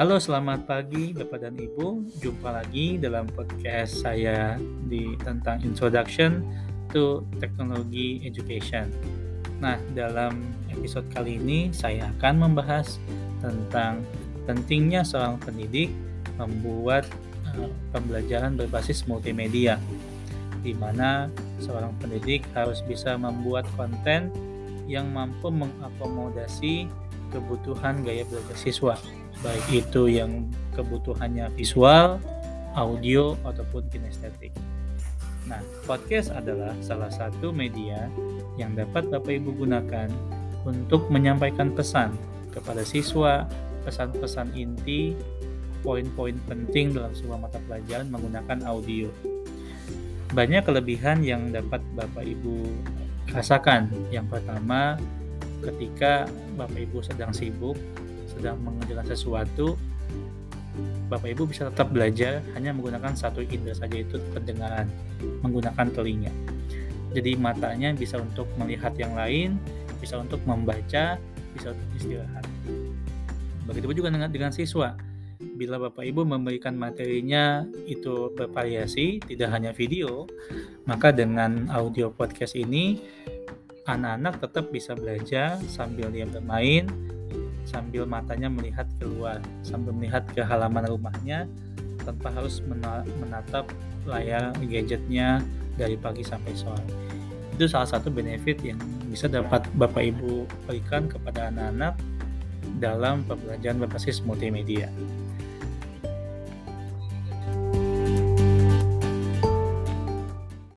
Halo, selamat pagi Bapak dan Ibu. Jumpa lagi dalam podcast saya di tentang Introduction to Technology Education. Nah, dalam episode kali ini saya akan membahas tentang pentingnya seorang pendidik membuat uh, pembelajaran berbasis multimedia di mana seorang pendidik harus bisa membuat konten yang mampu mengakomodasi kebutuhan gaya belajar siswa baik itu yang kebutuhannya visual, audio, ataupun kinestetik. Nah, podcast adalah salah satu media yang dapat Bapak Ibu gunakan untuk menyampaikan pesan kepada siswa, pesan-pesan inti, poin-poin penting dalam sebuah mata pelajaran menggunakan audio. Banyak kelebihan yang dapat Bapak Ibu rasakan. Yang pertama, ketika Bapak Ibu sedang sibuk sedang mengerjakan sesuatu, Bapak Ibu bisa tetap belajar hanya menggunakan satu indera saja itu pendengaran, menggunakan telinga. Jadi matanya bisa untuk melihat yang lain, bisa untuk membaca, bisa untuk istirahat. Begitu juga dengan, dengan siswa. Bila Bapak Ibu memberikan materinya itu bervariasi, tidak hanya video, maka dengan audio podcast ini anak-anak tetap bisa belajar sambil dia bermain, sambil matanya melihat keluar, sambil melihat ke halaman rumahnya tanpa harus menatap layar gadgetnya dari pagi sampai sore. Itu salah satu benefit yang bisa dapat Bapak Ibu berikan kepada anak-anak dalam pembelajaran berbasis multimedia.